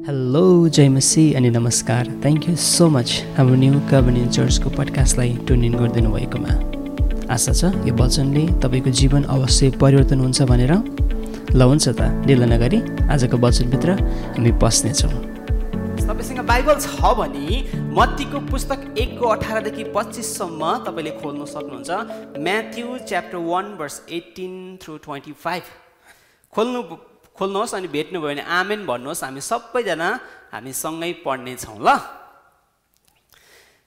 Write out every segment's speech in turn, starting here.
Hello जय मसी अनि नमस्कार. थ्याङ्क यू सो मच हाम्रो न्यू कभनियन चर्चको पडकास्टलाई ट्युन इन गरिदिनु भएकोमा आशा छ यो वचनले तपाईँको जीवन अवश्य परिवर्तन हुन्छ भनेर। ल हुन्छ त ढिलो नगरी आजको वचनभित्र हामी पस्नेछौँ। तपाईँसँग बाइबल छ भने मत्तीको पुस्तक एकको अठारदेखि पच्चिससम्म तपाईँले खोल्नु सक्नुहुन्छ। Matthew chapter one verse eighteen through twenty five. खोल्नु खोल्नुहोस् अनि भेट्नुभयो भने आमेन भन्नुहोस्। हामी सबैजना हामी सँगै पढ्नेछौँ ल।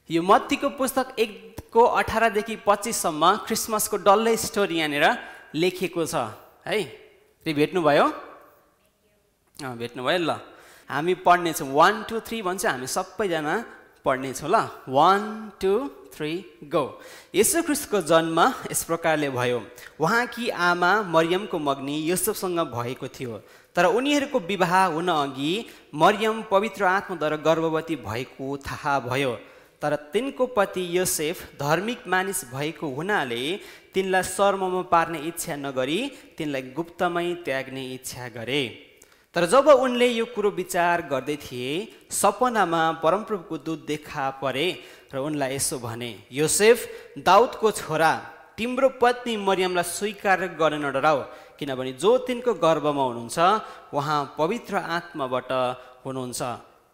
यो मत्तीको पुस्तक एकको अठारदेखि पच्चिससम्म क्रिसमसको डल्लै स्टोरी यहाँनिर लेखिएको छ। है? त्यो भेट्नुभयो भेट्नुभयो ल। हामी पढ्नेछौँ वान टू थ्री भन्छ। हामी सबैजना पढ्नेछौँ ल। वान टू थ्री गो यसो ख्रिस्टको जन्म यस प्रकारले भयो। उहाँकी आमा मरियमको मग्नी युसुफसँग भएको थियो। तर उनीहरूको विवाह हुन अघि मरियम पवित्र आत्माद्वारा गर्भवती भएको थाहा भयो। तर तिनको पति योसेफ धार्मिक मानिस भएको हुनाले तिनलाई शर्ममा पार्ने इच्छा नगरी तिनलाई गुप्तमै त्याग्ने इच्छा गरे। तर जब उनले यो कुरो विचार गर्दै थिए सपनामा परमप्रभुको दूत देखा परे र उनलाई यसो भने योसेफ दाउदको छोरा तिम्रो पत्नी मरियमलाई स्वीकार गर्न नडराऊ किनभने जो तिनको गर्भमा हुनुहुन्छ उहाँ पवित्र आत्माबाट हुनुहुन्छ।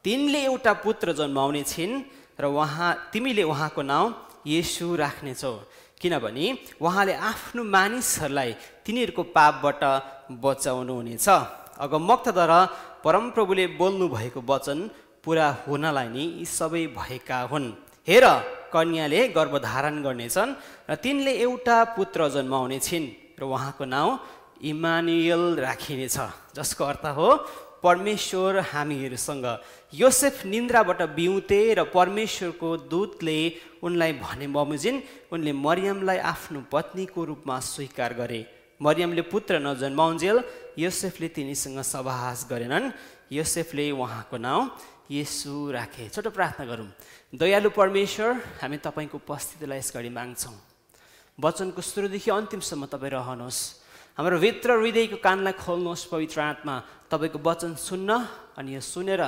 तिनले एउटा पुत्र जन्माउने छिन् र उहाँ तिमीले उहाँको नाउँ येसु राख्नेछौ। किनभने उहाँले आफ्नो मानिसहरूलाई तिनीहरूको पापबाट बचाउनु हुनेछ अगमक्तद्वारा परमप्रभुले बोल्नु भएको वचन पुरा हुनलाई नै यी सबै भएका हुन्। हेर कन्याले गर्भधारण गर्नेछन् र तिनले एउटा पुत्र जन्माउने छिन् र उहाँको नाउँ इमानुएल राखिनेछ जसको अर्थ हो परमेश्वर हामीहरूसँग योसेफ निन्द्राबाट बिउते र परमेश्वरको दूतले उनलाई भने बमोजिन उनले मरियमलाई आफ्नो पत्नीको रूपमा स्वीकार गरे। मरियमले पुत्र नजन्माउन्जेल योसेफले तिनीसँग सभास गरेनन्। योसेफले उहाँको नाउँ येसु राखे। छोटो प्रार्थना गरौँ। दयालु परमेश्वर हामी तपाईँको उपस्थितिलाई यस घडी माग्छौँ। वचनको सुरुदेखि अन्तिमसम्म तपाईँ रहनुहोस्। हाम्रो भित्र हृदयको कानलाई खोल्नुहोस् पवित्र आत्मा तपाईँको वचन सुन्न अनि यो सुनेर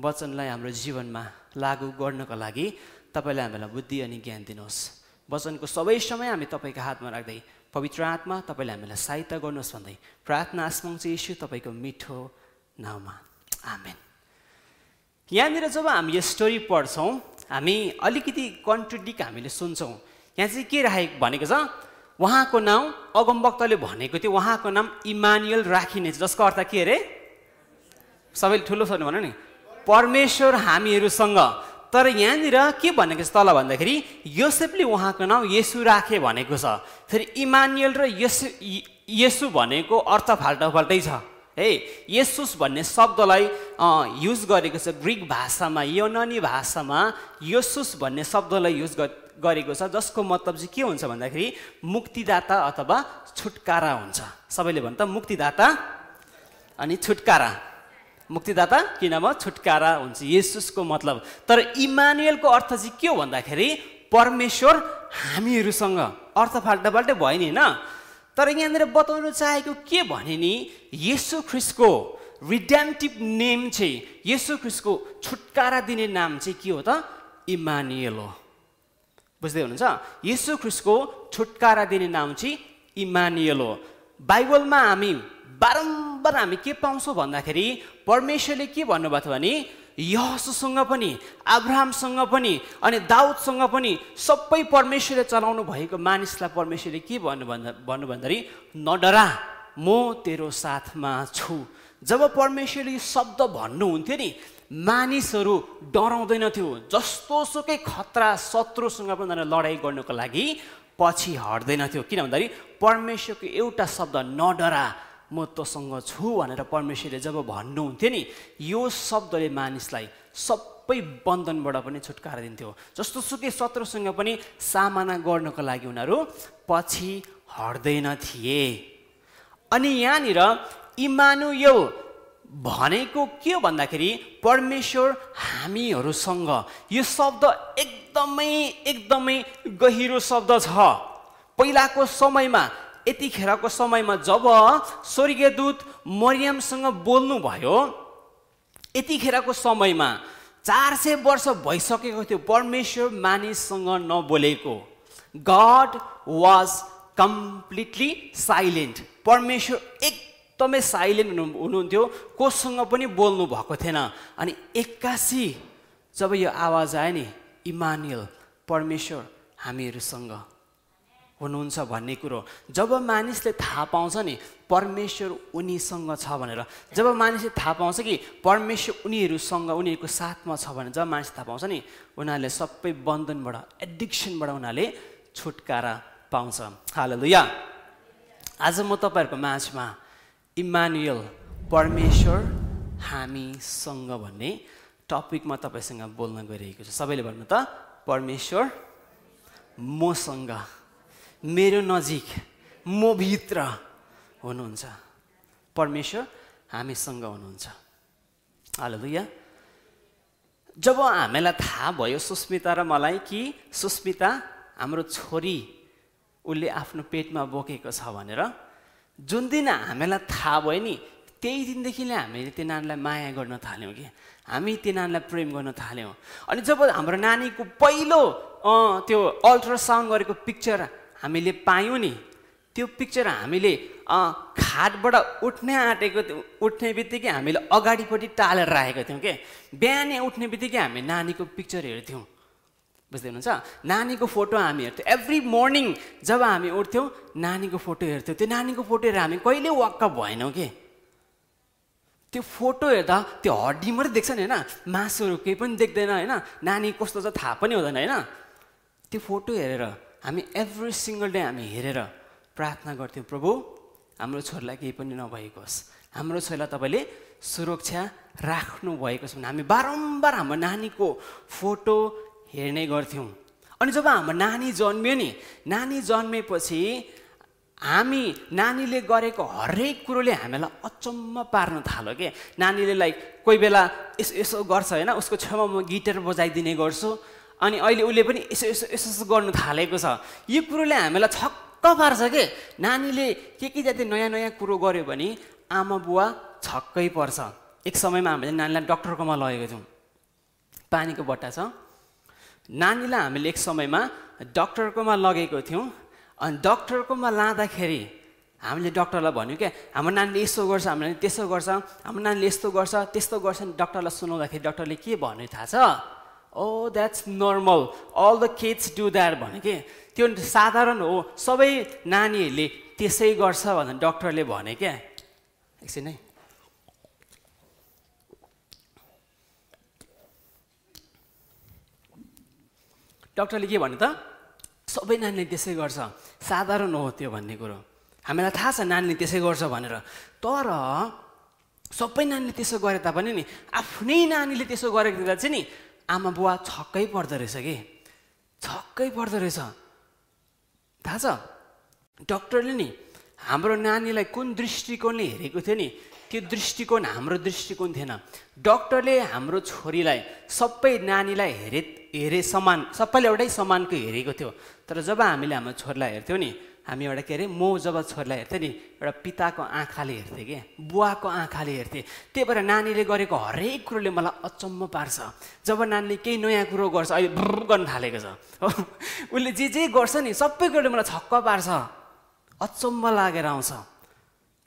वचनलाई हाम्रो जीवनमा लागू गर्नको लागि तपाईँले हामीलाई बुद्धि अनि ज्ञान दिनुहोस्। वचनको सबै समय हामी तपाईँको हातमा राख्दै पवित्र आत्मा तपाईँले हामीलाई सहायता गर्नुहोस् भन्दै प्रार्थना चाहिँ यीशु तपाईँको मिठो नाउँमा। आमेन। यहाँनिर जब हामी यो स्टोरी पढ्छौँ हामी अलिकति कन्ट्रडिक हामीले सुन्छौँ। यहाँ चाहिँ के राखेको भनेको छ? उहाँको नाउँ अगमवक्तले भनेको थियो। उहाँको नाम इमानुएल राखिनेछ जसको अर्थ के अरे? सबैले ठुलो छोड्नु भन नि। परमेश्वर हामीहरूसँग। तर यहाँनिर के भनेको छ तल भन्दाखेरि योसेफले उहाँको नाउँ यसु राखे भनेको छ। फेरि इमानुएल र यसु यसु भनेको अर्थ फाल्टो फाल्टै छ। है यसुस भन्ने शब्दलाई युज गरेको छ ग्रिक भाषामा योननी भाषामा यसुस भन्ने शब्दलाई युज गरेको छ जसको मतलब चाहिँ के हुन्छ भन्दाखेरि मुक्तिदाता अथवा छुटकारा हुन्छ। सबैले भन्छ मुक्तिदाता अनि छुटकारा। मुक्तिदाता किन म छुटकारा हुन्छ यसुसको मतलब। तर इमानुएलको अर्थ चाहिँ के हो भन्दाखेरि परमेश्वर हामीहरूसँग अर्थ फाल्टा फाल्टै भयो नि होइन? तर यहाँनिर बताउनु चाहेको के भने नि यसु ख्रिसको रिड्याम्टिभ नेम चाहिँ यसु ख्रिसको छुटकारा दिने नाम चाहिँ के हो त? इमानुएल हो। बुझ्दै हुनुहुन्छ? यसु ख्रिसको छुटकारा दिने नाम चाहिँ इमानुएल हो। बाइबलमा हामी बारम्बार हामी के पाउँछौँ भन्दाखेरि परमेश्वरले के भन्नुभएको थियो भने यहसुसँग पनि अब्राहमसँग पनि अनि दाउदसँग पनि सबै परमेश्वरले चलाउनु भएको मानिसलाई परमेश्वरले के भन्नु भन्दा भन्नु भन्दाखेरि नडरा म तेरो साथमा छु। जब परमेश्वरले यो शब्द भन्नुहुन्थ्यो नि मानिसहरू डराउँदैनथ्यो। जस्तो सुकै खतरा शत्रुसँग पनि लडाइँ गर्नुको लागि पछि हट्दैनथ्यो। किन भन्दाखेरि परमेश्वरको एउटा शब्द नडरा म तँसँग छु भनेर परमेश्वरले जब भन्नुहुन्थ्यो नि यो शब्दले मानिसलाई सबै बन्धनबाट पनि छुटकारा दिन्थ्यो। जस्तो सुकै शत्रुसँग पनि सामना गर्नको लागि उनीहरू पछि हट्दैन थिए। अनि यहाँनिर इमानुयल भनेको के हो भन्दाखेरि परमेश्वर हामीहरूसँग यो शब्द एकदमै एकदमै गहिरो शब्द छ। पहिलाको समयमा यतिखेरको समयमा जब स्वर्गीय दूत मरियमसँग बोल्नुभयो यतिखेरको समयमा चार सय वर्ष भइसकेको थियो परमेश्वर मानिससँग नबोलेको। गड वाज कम्प्लिटली साइलेन्ट परमेश्वर एकदमै साइलेन्ट हुनु हुनुहुन्थ्यो कोसँग पनि बोल्नु भएको थिएन। अनि एक्कासी जब यो आवाज आयो नि इमानुएल परमेश्वर हामीहरूसँग हुनुहुन्छ भन्ने कुरो जब मानिसले थाहा पाउँछ नि परमेश्वर उनीसँग छ भनेर। जब मानिसले थाहा पाउँछ कि परमेश्वर उनीहरूसँग उनीहरूको साथमा छ भनेर जब मानिस थाहा पाउँछ नि उनीहरूले सबै बन्धनबाट एडिक्सनबाट उनीहरूले छुटकारा पाउँछ। हाल लुया आज म तपाईँहरूको माझमा इमानुएल परमेश्वर हामीसँग भन्ने टपिकमा तपाईँसँग बोल्न गइरहेको छु। सबैले भन्नु त परमेश्वर मसँग मेरो नजिक म भित्र हुनुहुन्छ। परमेश्वर हामीसँग हुनुहुन्छ। हेलो जब हामीलाई थाहा भयो सुस्मिता र मलाई कि सुस्मिता हाम्रो छोरी उसले आफ्नो पेटमा बोकेको छ भनेर जुन दिन हामीलाई थाहा भयो नि त्यही दिनदेखि नै हामीले त्यो नानीलाई माया गर्न थाल्यौँ कि। हामी त्यो नानीलाई प्रेम गर्न थाल्यौँ। अनि जब हाम्रो नानीको पहिलो त्यो अल्ट्रासाउन्ड गरेको पिक्चर हामीले पायौँ नि। त्यो पिक्चर हामीले खाटबाट उठ्ने आँटेको उठ्ने बित्तिकै हामीले अगाडिपट्टि टालेर राखेको थियौँ के? बिहानै उठ्ने बित्तिकै हामी नानीको पिक्चर हेर्थ्यौँ। बुझ्दै हुनुहुन्छ? नानीको फोटो हामी हेर्थ्यौँ। एभ्री मर्निङ जब हामी उठ्थ्यौँ नानीको फोटो हेर्थ्यौँ। त्यो नानीको फोटो हेरेर हामी कहिले वाक्क भएनौँ कि? त्यो फोटो हेर्दा त्यो हड्डी मात्रै देख्छ नि होइन? मासुहरू केही पनि देख्दैन होइन? नानी कस्तो छ थाहा पनि हुँदैन होइन? त्यो फोटो हेरेर हामी एभ्री सिङ्गल डे हामी हेरेर प्रार्थना गर्थ्यौँ प्रभु हाम्रो छोरीलाई केही पनि नभएको होस्। हाम्रो छोरीलाई तपाईँले सुरक्षा राख्नु भएको छ। भने हामी बारम्बार हाम्रो नानीको फोटो हेर्ने गर्थ्यौँ। अनि जब हाम्रो नानी जन्मियो नि नानी जन्मेपछि हामी नानीले गरेको हरेक कुरोले हामीलाई अचम्म पार्न थाल्यो कि? नानीले लाइक कोही बेला यसो यसो गर्छ होइन उसको छेउमा म गिटार बजाइदिने गर्छु। अनि अहिले उसले पनि यसो यसो यसो यसो गर्नु थालेको छ। यो कुरोले हामीलाई छक्क पार्छ के? नानीले के के जाति नयाँ नयाँ कुरो गऱ्यो भने आमा बुवा छक्कै पर्छ। एक समयमा हामीले नानीलाई डक्टरकोमा लगेको थियौँ। पानीको बट्टा छ। नानीलाई हामीले एक समयमा डक्टरकोमा लगेको थियौँ। अनि डक्टरकोमा लाँदाखेरि हामीले डक्टरलाई भन्यौँ क्या हाम्रो नानीले यस्तो गर्छ हाम्रो नानीले त्यसो गर्छ हाम्रो नानीले यस्तो गर्छ त्यस्तो गर्छ डक्टरलाई सुनाउँदाखेरि डक्टरले के भन्यो थाहा छ? ओ that's normal all the kids do that भने कि? त्यो साधारण हो। सबै नानीहरूले त्यसै गर्छ भनेर डक्टरले भने क्या। एकछिन है। डक्टरले के भन्यो त? सबै नानीले त्यसै गर्छ। साधारण हो त्यो भन्ने कुरो। हामीलाई थाहा छ नानीले त्यसै गर्छ भनेर। तर सबै नानीले त्यसो गरे तापनि नि आफ्नै नानीले त्यसो गरेको देख्दा चाहिँ नि आमा बुवा छक्कै पर्दो रहेछ कि? छक्कै पर्दो रहेछ। थाहा छ? डक्टरले नि हाम्रो नानीलाई कुन दृष्टिकोणले हेरेको थियो नि त्यो दृष्टिकोण हाम्रो दृष्टिकोण थिएन। डक्टरले हाम्रो छोरीलाई सबै नानीलाई हेरे हेरे समान सबैले एउटै समानको हेरेको थियो। तर जब हामीले हाम्रो छोरीलाई हेर्थ्यौँ नि हामी एउटा के अरे म जब छोरीलाई हेर्थेँ नि एउटा पिताको आँखाले हेर्थेँ कि बुवाको आँखाले हेर्थेँ त्यही भएर नानीले गरेको हरेक कुरोले मलाई अचम्म पार्छ। जब नानीले केही नयाँ कुरो गर्छ अहिले ब्रु गर्न थालेको छ। हो उसले जे जे गर्छ नि सबै कुरोले मलाई छक्क पार्छ। अचम्म लागेर आउँछ।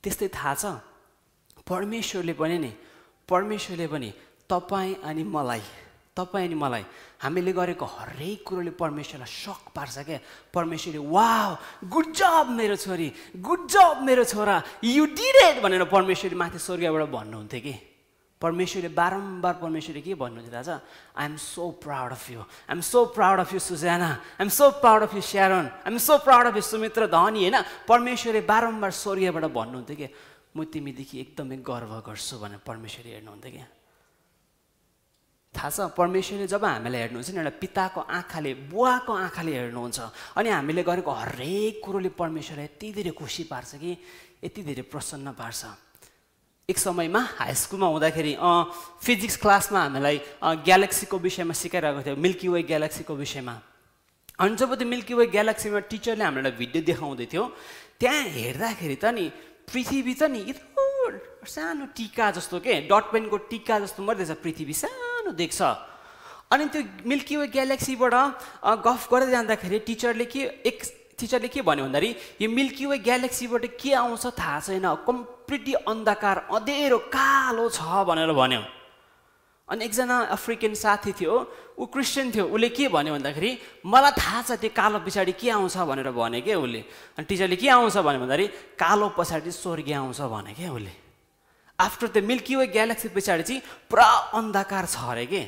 त्यस्तै थाहा छ। परमेश्वरले पनि नि परमेश्वरले पनि तपाईँ अनि मलाई तपाईँ अनि मलाई हामीले गरेको हरेक कुरोले परमेश्वरलाई सक पार्छ क्या परमेश्वरले वा गुड जब मेरो छोरी गुड जब मेरो छोरा यु डिड भनेर परमेश्वरले माथि स्वर्गबाट भन्नुहुन्थ्यो कि? परमेश्वरले बारम्बार परमेश्वरले के भन्नुहुन्थ्यो थाहा छ I am so proud of you I am so proud of you Sujana I am so proud of you Sharon I am so proud of you Sumitra धनी होइन? परमेश्वरले बारम्बार स्वर्गबाट भन्नुहुन्थ्यो कि? म तिमीदेखि एकदमै गर्व गर्छु भनेर परमेश्वरले हेर्नुहुन्थ्यो क्या थाहा छ परमेश्वरले जब हामीलाई हेर्नुहुन्छ नि एउटा पिताको आँखाले बुवाको आँखाले हेर्नुहुन्छ अनि हामीले गरेको हरेक कुरोले परमेश्वरलाई यति धेरै खुसी पार्छ कि यति धेरै प्रसन्न पार्छ। एक समयमा हाई स्कुलमा हुँदाखेरि फिजिक्स क्लासमा हामीलाई ग्यालेक्सीको विषयमा सिकाइरहेको थियो मिल्की वे ग्यालेक्सीको विषयमा। अनि जब त्यो मिल्की वे ग्यालेक्सीमा टिचरले हामीलाई भिडियो देखाउँदै थियो त्यहाँ हेर्दाखेरि त नि पृथ्वी त नि यत्रो सानो टिका जस्तो के डट पेनको टिका जस्तो मात्रै पृथ्वी सानो देख्छ। अनि त्यो मिल्की वे ग्यालेक्सीबाट गफ गर्दै जाँदाखेरि टिचरले के एक टिचरले के भन्यो भन्दाखेरि यो मिल्की वे ग्यालेक्सीबाट के आउँछ थाहा छैन। कम्प्लिटली अन्धकार अँधेरो कालो छ भनेर भन्यो। अनि एकजना अफ्रिकन साथी थियो ऊ क्रिस्चियन थियो उसले के भन्यो भन्दाखेरि मलाई थाहा छ त्यो कालो पछाडि के आउँछ भनेर भने क्या उसले। अनि टिचरले के आउँछ भन्यो भन्दाखेरि कालो पछाडि स्वर्गीय आउँछ भने क्या उसले। After the Milky Way galaxy पछाडि चाहिँ पुरा अन्धकार छ अरे के?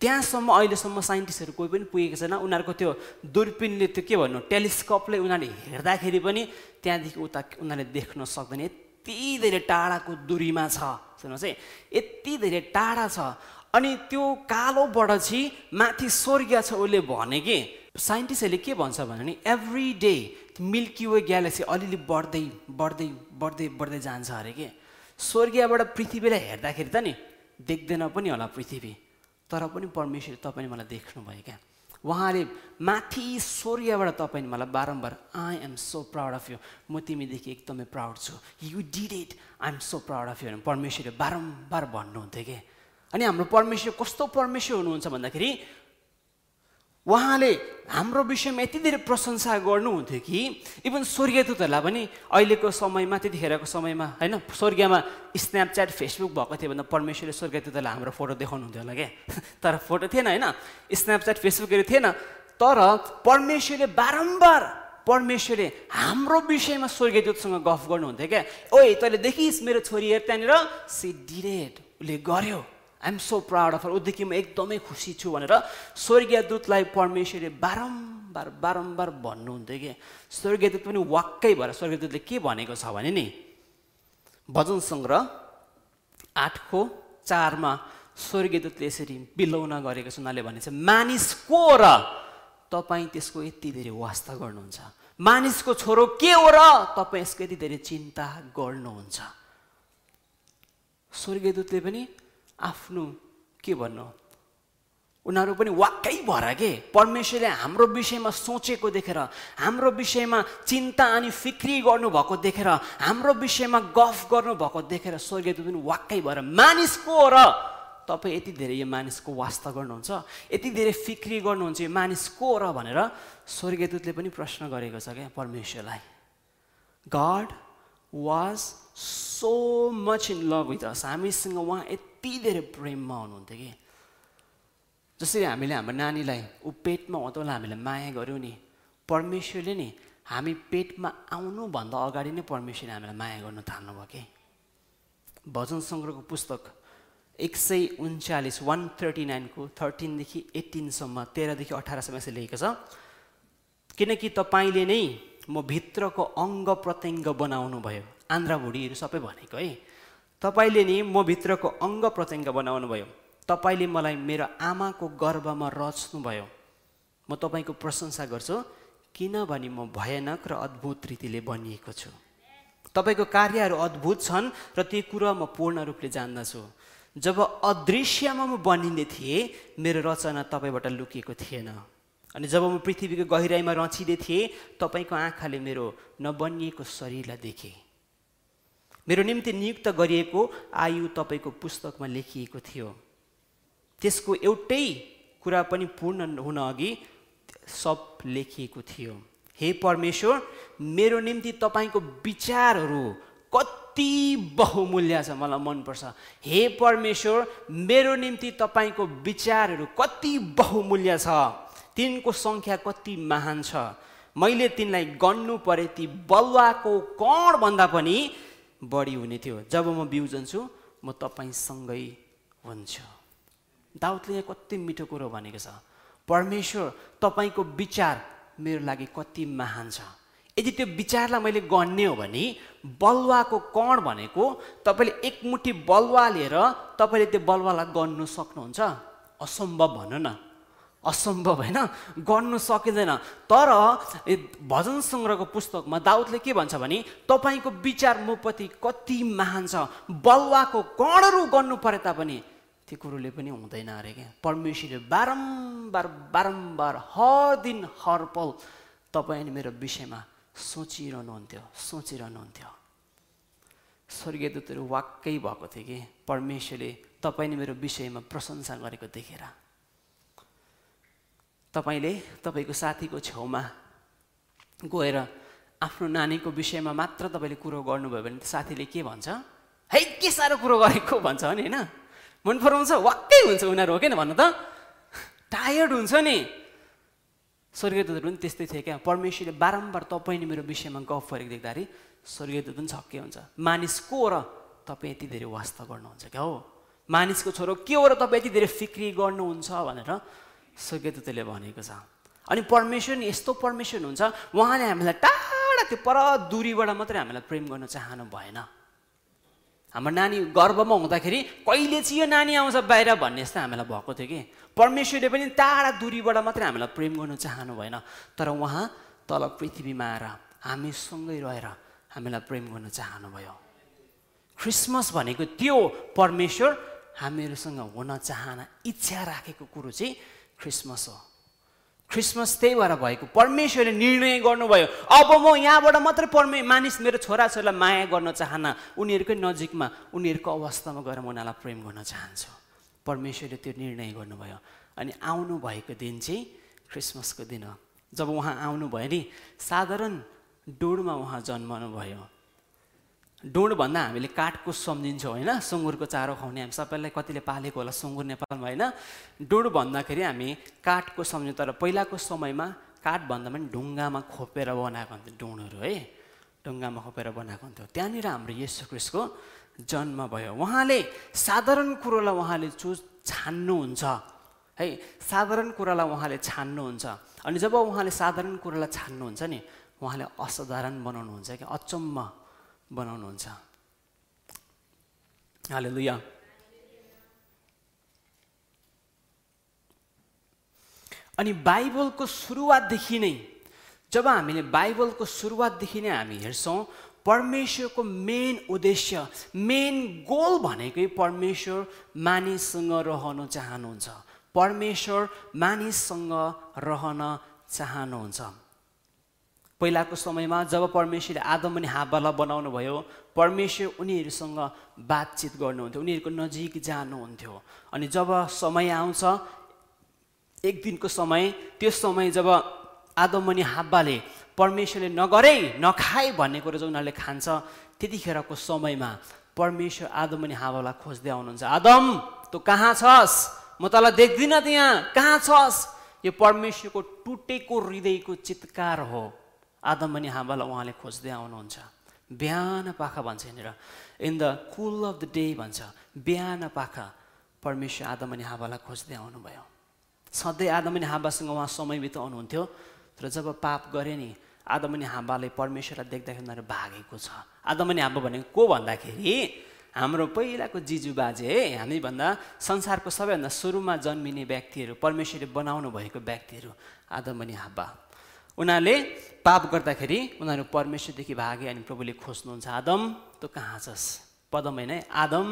त्यहाँसम्म अहिलेसम्म साइन्टिस्टहरू कोही पनि पुगेको छैन। उनीहरूको त्यो दूरपिनले त्यो के भन्नु? टेलिस्कोपले उनीहरूले हेर्दाखेरि पनि त्यहाँदेखि उता उनीहरूले देख्न सक्दैन। यति धेरै टाढाको दूरीमा छ। सुन्नुहोस् है। यति धेरै टाढा छ। अनि त्यो कालोबाट चाहिँ माथि स्वर्गीय छ उसले भने कि? साइन्टिस्टहरूले के भन्छ भने every day Milky Way galaxy अलिअलि बढ्दै बढ्दै बढ्दै बढ्दै जान्छ अरे कि? स्वर्गीयबाट पृथ्वीलाई हेर्दाखेरि त नि देख्दैन पनि होला पृथ्वी। तर पनि परमेश्वर तपाईँ मलाई देख्नुभयो क्या उहाँले माथि स्वर्गीयबाट तपाईँले मलाई बारम्बार I am so proud of you म तिमीदेखि एकदमै प्राउड छु। You did it I am so proud of you परमेश्वरले बारम्बार भन्नुहुन्थ्यो कि? अनि हाम्रो परमेश्वर कस्तो परमेश्वर हुनुहुन्छ भन्दाखेरि उहाँले हाम्रो विषयमा यति धेरै प्रशंसा गर्नुहुन्थ्यो कि इभन स्वर्गीयदूतहरूलाई पनि अहिलेको समयमा त्यतिखेरको समयमा होइन स्वर्गीयमा स्न्यापच्याट फेसबुक भएको थियो भन्दा परमेश्वरले स्वर्गीयदूतलाई हाम्रो फोटो देखाउनुहुन्थ्यो होला क्या? तर फोटो थिएन होइन? स्न्यापच्याट फेसबुकहरू थिएन। तर परमेश्वरले बारम्बार परमेश्वरले हाम्रो विषयमा स्वर्गीयदूतसँग गफ गर्नुहुन्थ्यो क्या? ओए तैँले देखिस् मेरो छोरीहरू त्यहाँनिर सि डिरेड उसले गर्यो। आइएम सो प्राउड अफ उदेखि म एकदमै खुसी छु भनेर स्वर्गीय दूतलाई परमेश्वरले बारम्बार बारम्बार भन्नुहुन्थ्यो कि। स्वर्गीय दूत पनि वाक्कै भएर स्वर्गीय दूतले के भनेको छ भने नि भजन सङ्ग्रह आठको चारमा स्वर्गीय दूतले यसरी बिलौन गरेको छ उनीहरूले भनेको छ मानिस को र तपाईँ त्यसको यति धेरै वास्ता गर्नुहुन्छ। मानिसको छोरो के हो र तपाईँ यसको यति धेरै चिन्ता गर्नुहुन्छ? स्वर्गीय दूतले पनि आफ्नो के भन्नु? उनीहरू पनि वाक्कै भएर के? परमेश्वरले हाम्रो विषयमा सोचेको देखेर हाम्रो विषयमा चिन्ता अनि फिक्री गर्नुभएको देखेर हाम्रो विषयमा गफ गर्नुभएको देखेर स्वर्गीयदूत पनि वाक्कै भएर मानिसको र तपाईँ यति धेरै यो मानिसको वास्ता गर्नुहुन्छ यति धेरै फिक्री गर्नुहुन्छ यो मानिसको र भनेर स्वर्गीयदूतले पनि प्रश्न गरेको छ क्या परमेश्वरलाई। God was so much in love with us हामीसँग उहाँ यति धेरै प्रेममा हुनुहुन्थ्यो कि? जसरी हामीले हाम्रो नानीलाई ऊ पेटमा हुँदा हामीले माया गऱ्यौँ नि परमेश्वरले नि हामी पेटमा आउनुभन्दा अगाडि नै परमेश्वरले हामीलाई माया गर्नु थाल्नुभयो कि? भजन सङ्ग्रहको पुस्तक एक सय उन्चालिस वान थर्टी नाइनको थर्टिनदेखि एट्टिनसम्म तेह्रदेखि अठारसम्म यसरी लेखेको छ। किनकि तपाईँले नै म भित्रको अङ्ग प्रत्यङ्ग बनाउनु भयो आन्द्रा भुँडीहरू सबै भनेको है। तपाईँले नि म भित्रको अङ्ग प्रत्यङ्ग बनाउनु भयो तपाईँले मलाई मेरो आमाको गर्भमा रच्नुभयो। म तपाईँको प्रशंसा गर्छु किनभने म भयानक र अद्भुत रीतिले बनिएको छु। तपाईँको कार्यहरू अद्भुत छन् र त्यो कुरा म पूर्ण रूपले जान्दछु। जब अदृश्यमा म बनिँदै थिएँ मेरो रचना तपाईँबाट लुकिएको थिएन। अनि जब म पृथ्वीको गहिराइमा रचिँदै थिएँ तपाईँको आँखाले मेरो नबनिएको शरीरलाई देखेँ। मेरो निम्ति नियुक्त गरिएको आयु तपाईँको पुस्तकमा लेखिएको थियो। त्यसको एउटै कुरा पनि पूर्ण हुन अघि सब लेखिएको थियो। हे परमेश्वर मेरो निम्ति तपाईँको विचारहरू कति बहुमूल्य छ मलाई मनपर्छ। हे परमेश्वर मेरो निम्ति तपाईँको विचारहरू कति बहुमूल्य छ। तिनको सङ्ख्या कति महान छ। मैले तिनलाई गन्नु परे ती बलुवाको कणभन्दा पनि बढी हुने थियो। जब म बिउजन्छु म तपाईँसँगै हुन्छु। दाउदले यहाँ कति मिठो कुरो भनेको छ। परमेश्वर तपाईँको विचार मेरो लागि कति महान छ। यदि त्यो विचारलाई मैले गन्ने हो भने बलुवाको कण भनेको तपाईँले एकमुठी बलुवा लिएर तपाईँले त्यो बलुवालाई गन्नु सक्नुहुन्छ? असम्भव भन्नु न। असम्भव होइन? गर्नु सकिँदैन। तर भजन सङ्ग्रहको पुस्तकमा दाउदले के भन्छ भने तपाईँको विचार मप्रति कति महान छ बलुवाको कणहरू गर्नु परे तापनि त्यो कुरोले पनि हुँदैन अरे क्या। परमेश्वरले बारम्बार बारम्बार हर दिन हर पल तपाईँ अनि मेरो विषयमा सोचिरहनुहुन्थ्यो सोचिरहनुहुन्थ्यो। स्वर्गीय दूतहरू वाक्कै भएको थियो कि? परमेश्वरले तपाईँ मेरो विषयमा प्रशंसा गरेको देखेर। तपाईँले तपाईँको साथीको छेउमा गएर आफ्नो नानीको विषयमा मात्र तपाईँले कुरो गर्नुभयो भने साथीले के भन्छ? है के साह्रो कुरो गरेको? भन्छ नि होइन? मन पराउँछ वाक्कै हुन्छ उनीहरू हो किन भन्नु त? टायर्ड हुन्छ नि? स्वर्गीय दूतहरू पनि त्यस्तै थियो क्या। परमेश्वरले बारम्बार तपाईँले मेरो विषयमा गफ गरेको देख्दाखेरि स्वर्गीय दूत पनि छक्कै हुन्छ। मानिस को र तपाईँ यति धेरै वास्ता गर्नुहुन्छ क्या हो? मानिसको छोरो के हो र तपाईँ यति धेरै फिक्री गर्नुहुन्छ भनेर दूतले भनेको छ। अनि परमेश्वर यस्तो परमेश्वर हुन्छ उहाँले हामीलाई टाढा त्यो पर दूरीबाट मात्रै हामीलाई प्रेम गर्न चाहनु भएन। हाम्रो नानी गर्भमा हुँदाखेरि कहिले चाहिँ यो नानी आउँछ बाहिर भन्ने जस्तो हामीलाई भएको थियो कि? परमेश्वरले पनि टाढा दूरीबाट मात्रै हामीलाई प्रेम गर्नु चाहनु भएन। तर उहाँ तल पृथ्वीमा आएर हामीसँगै रहेर हामीलाई प्रेम गर्नु चाहनुभयो। क्रिसमस भनेको त्यो परमेश्वर हामीहरूसँग हुन चाहना इच्छा राखेको कुरो चाहिँ क्रिसमस हो। क्रिसमस त्यही भएर भएको। परमेश्वरले निर्णय गर्नुभयो। अब म यहाँबाट मात्रै पर्मे मानिस मेरो छोराछोरीलाई माया गर्न चाहन्न उनीहरूकै नजिकमा उनीहरूको अवस्थामा गएर म उनीहरूलाई प्रेम गर्न चाहन्छु। परमेश्वरले त्यो निर्णय गर्नुभयो। अनि आउनु भएको दिन चाहिँ क्रिसमसको दिन हो। जब उहाँ आउनुभयो नि साधारण डोडमा उहाँ जन्मनु भयो डोड भन्दा हामीले काठको सम्झिन्छौँ होइन? सुँगुरको चारो खुवाउने हामी सबैलाई कतिले पालेको होला सुँगुर नेपालमा होइन? डोड भन्दाखेरि हामी काठको सम्झौँ तर पहिलाको समयमा काठ भन्दा पनि ढुङ्गामा खोपेर बनाएको हुन्थ्यो डोडहरू है? ढुङ्गामा खोपेर बनाएको हुन्थ्यो। त्यहाँनिर हाम्रो यशु क्रिस्टको जन्म भयो। उहाँले साधारण कुरोलाई उहाँले चु छान्नुहुन्छ है? साधारण कुरालाई उहाँले छान्नुहुन्छ। अनि जब उहाँले साधारण कुरालाई छान्नुहुन्छ नि उहाँले असाधारण बनाउनुहुन्छ कि अचम्म बनाउनुहुन्छ। हाले लुया अनि बाइबलको सुरुवातदेखि नै जब हामीले बाइबलको सुरुवातदेखि नै हामी हेर्छौँ परमेश्वरको मेन उद्देश्य मेन गोल भनेकै परमेश्वर मानिससँग रहन चाहनुहुन्छ। परमेश्वर मानिससँग रहन चाहनुहुन्छ। पहिलाको समयमा जब परमेश्वरले आदम अनि हाबालाई बनाउनु भयो परमेश्वर उनीहरूसँग बातचित गर्नुहुन्थ्यो उनीहरूको नजिक जानुहुन्थ्यो। अनि जब समय आउँछ एक दिनको समय त्यो समय जब आदम अनि हाब्बाले परमेश्वरले नगरे नखाए भन्ने कुरो चाहिँ उनीहरूले खान्छ त्यतिखेरको समयमा परमेश्वर आदम अनि हाबालाई खोज्दै आउनुहुन्छ। आदम तँ कहाँ छस्? म तँलाई देख्दिनँ त्यहाँ। कहाँ छस्? यो परमेश्वरको टुटेको हृदयको चित्कार हो। आदम अनि हावालाई उहाँले खोज्दै आउनुहुन्छ। बिहान पाखा भन्छ यहाँनिर। In the cool of the day भन्छ बिहान पाखा परमेश्वर आदम अनि हावालाई खोज्दै आउनुभयो। सधैँ आदम अनि हावासँग उहाँ समय बिताउनुहुन्थ्यो तर जब पाप गरे नि आदम अनि हावाले परमेश्वरलाई देख्दाखेरि उनीहरू भागेको छ। आदम अनि हावा भनेको को भन्दाखेरि हाम्रो पहिलाको जिजु बाजे है हामीभन्दा संसारको सबैभन्दा सुरुमा जन्मिने व्यक्तिहरू परमेश्वरले बनाउनु भएको व्यक्तिहरू आदम अनि हावा। उनीहरूले पाप गर्दाखेरि उनीहरू परमेश्वरदेखि भागे अनि प्रभुले खोज्नुहुन्छ आदम तँ कहाँ छस्? पदम होइन आदम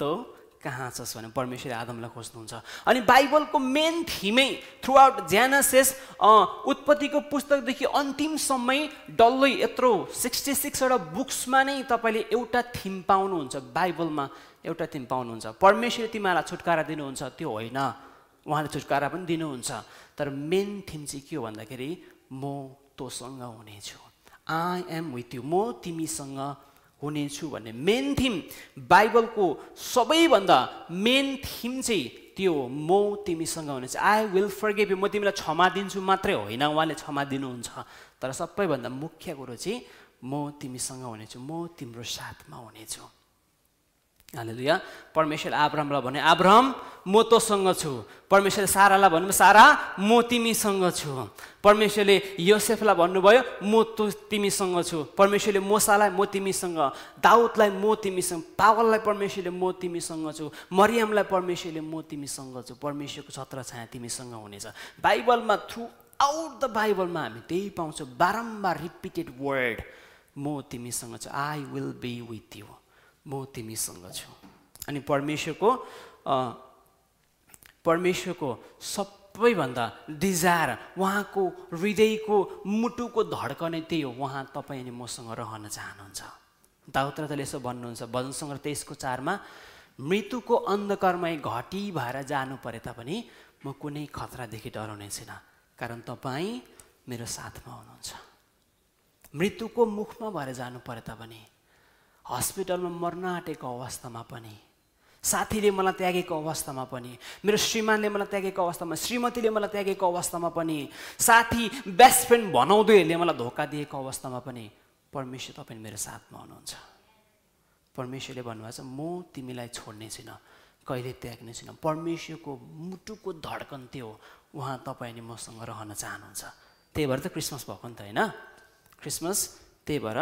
तँ कहाँ छस्? भने परमेश्वरले आदमलाई खोज्नुहुन्छ। अनि बाइबलको मेन थिमै थ्रु आउट ज्यानासेस उत्पत्तिको पुस्तकदेखि अन्तिमसम्मै डल्लै यत्रो सिक्सटी सिक्सवटा बुक्समा नै तपाईँले एउटा थिम पाउनुहुन्छ बाइबलमा एउटा थिम पाउनुहुन्छ। परमेश्वरले तिमीलाई छुटकारा दिनुहुन्छ त्यो होइन। उहाँले छुटकारा पनि दिनुहुन्छ। तर मेन थिम चाहिँ के हो भन्दाखेरि म तँसँग हुनेछु। आई एम विथ यु म तिमीसँग हुनेछु भन्ने मेन थिम बाइबलको सबैभन्दा मेन थिम चाहिँ त्यो म तिमीसँग हुनेछु। आई विल फर्गेभ यु म तिमीलाई क्षमा दिन्छु मात्रै होइन। उहाँले क्षमा दिनुहुन्छ। तर सबैभन्दा मुख्य कुरो चाहिँ म तिमीसँग हुनेछु। म तिम्रो साथमा हुनेछु। हालेलुया। परमेश्वर आब्रामलाई भने आब्राम म तँसँग छु। परमेश्वरले सारालाई भन्नु सारा म तिमीसँग छु। परमेश्वरले योसेफलाई भन्नुभयो म त तिमीसँग छु। परमेश्वरले मोसालाई म तिमीसँग। दाउदलाई म तिमीसँग। पावललाई परमेश्वरले म तिमीसँग छु। मरियमलाई परमेश्वरले म तिमीसँग छु। परमेश्वरको छत्र छाया तिमीसँग हुनेछ। बाइबलमा थ्रु आउट द बाइबलमा हामी त्यही पाउँछौँ बारम्बार रिपिटेड वर्ड म तिमीसँग छु। I will be with you म तिमीसँग छु। अनि परमेश्वरको परमेश्वरको सबैभन्दा डिजायर उहाँको हृदयको मुटुको धड्कनै त्यही हो। उहाँ तपाईँ अनि मसँग रहन चाहनुहुन्छ। दाउत्रले यसो भन्नुहुन्छ भजन सङ्ग्रह तेइसको चारमा मृत्युको अन्धकर्मै घटी भएर जानु परे तापनि म कुनै खतरादेखि डराउने छैन कारण तपाईँ मेरो साथमा हुनुहुन्छ। मृत्युको मुखमा भएर जानु परे तापनि हस्पिटलमा मर्न आँटेको अवस्थामा पनि साथीले मलाई त्यागेको अवस्थामा पनि मेरो श्रीमानले मलाई त्यागेको अवस्थामा श्रीमतीले मलाई त्यागेको अवस्थामा पनि साथी बेस्ट फ्रेन्ड भनाउँदैहरूले मलाई धोका दिएको अवस्थामा पनि परमेश्वर तपाईँ मेरो साथमा हुनुहुन्छ। परमेश्वरले भन्नुभएको छ म तिमीलाई छोड्ने छुइनँ कहिले त्याग्ने छुइनँ। परमेश्वरको मुटुको धड्कन त्यो उहाँ तपाईँ अनि मसँग रहन चाहनुहुन्छ। त्यही भएर त क्रिसमस भएको नि त होइन? क्रिसमस त्यही भएर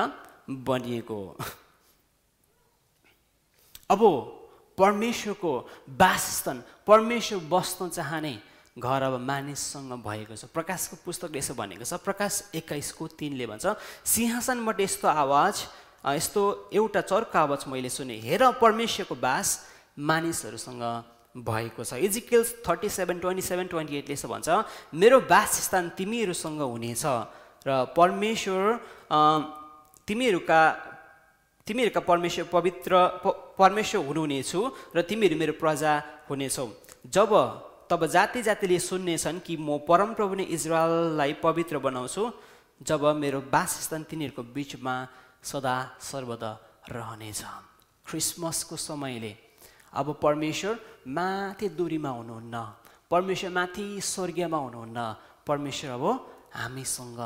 बनिएको अब परमेश्वरको वासस्थान परमेश्वर बस्न चाहने घर अब मानिससँग भएको छ। प्रकाशको पुस्तकले यसो भनेको छ। प्रकाश एक्काइसको तिनले भन्छ सिंहासनबाट यस्तो आवाज यस्तो एउटा चर्को आवाज मैले सुने। हेर परमेश्वरको बास मानिसहरूसँग भएको छ। Ezekiel's thirty seven twenty seven twenty एटले यसो भन्छ मेरो बासस्थान तिमीहरूसँग हुनेछ र परमेश्वर तिमीहरूका तिमीहरूका परमेश्वर पवित्र परमेश्वर हुनुहुनेछु र तिमीहरू मेरो प्रजा हुनेछौ। जब तब जाति जातिले सुन्नेछन् कि म परमप्रभु नै इजरायललाई पवित्र बनाउँछु जब मेरो वासस्थान तिनीहरूको बिचमा सदा सर्वदा रहनेछ। क्रिसमसको समयले अब परमेश्वर माथि दूरीमा हुनुहुन्न परमेश्वर माथि स्वर्गीयमा हुनुहुन्न परमेश्वर अब हामीसँग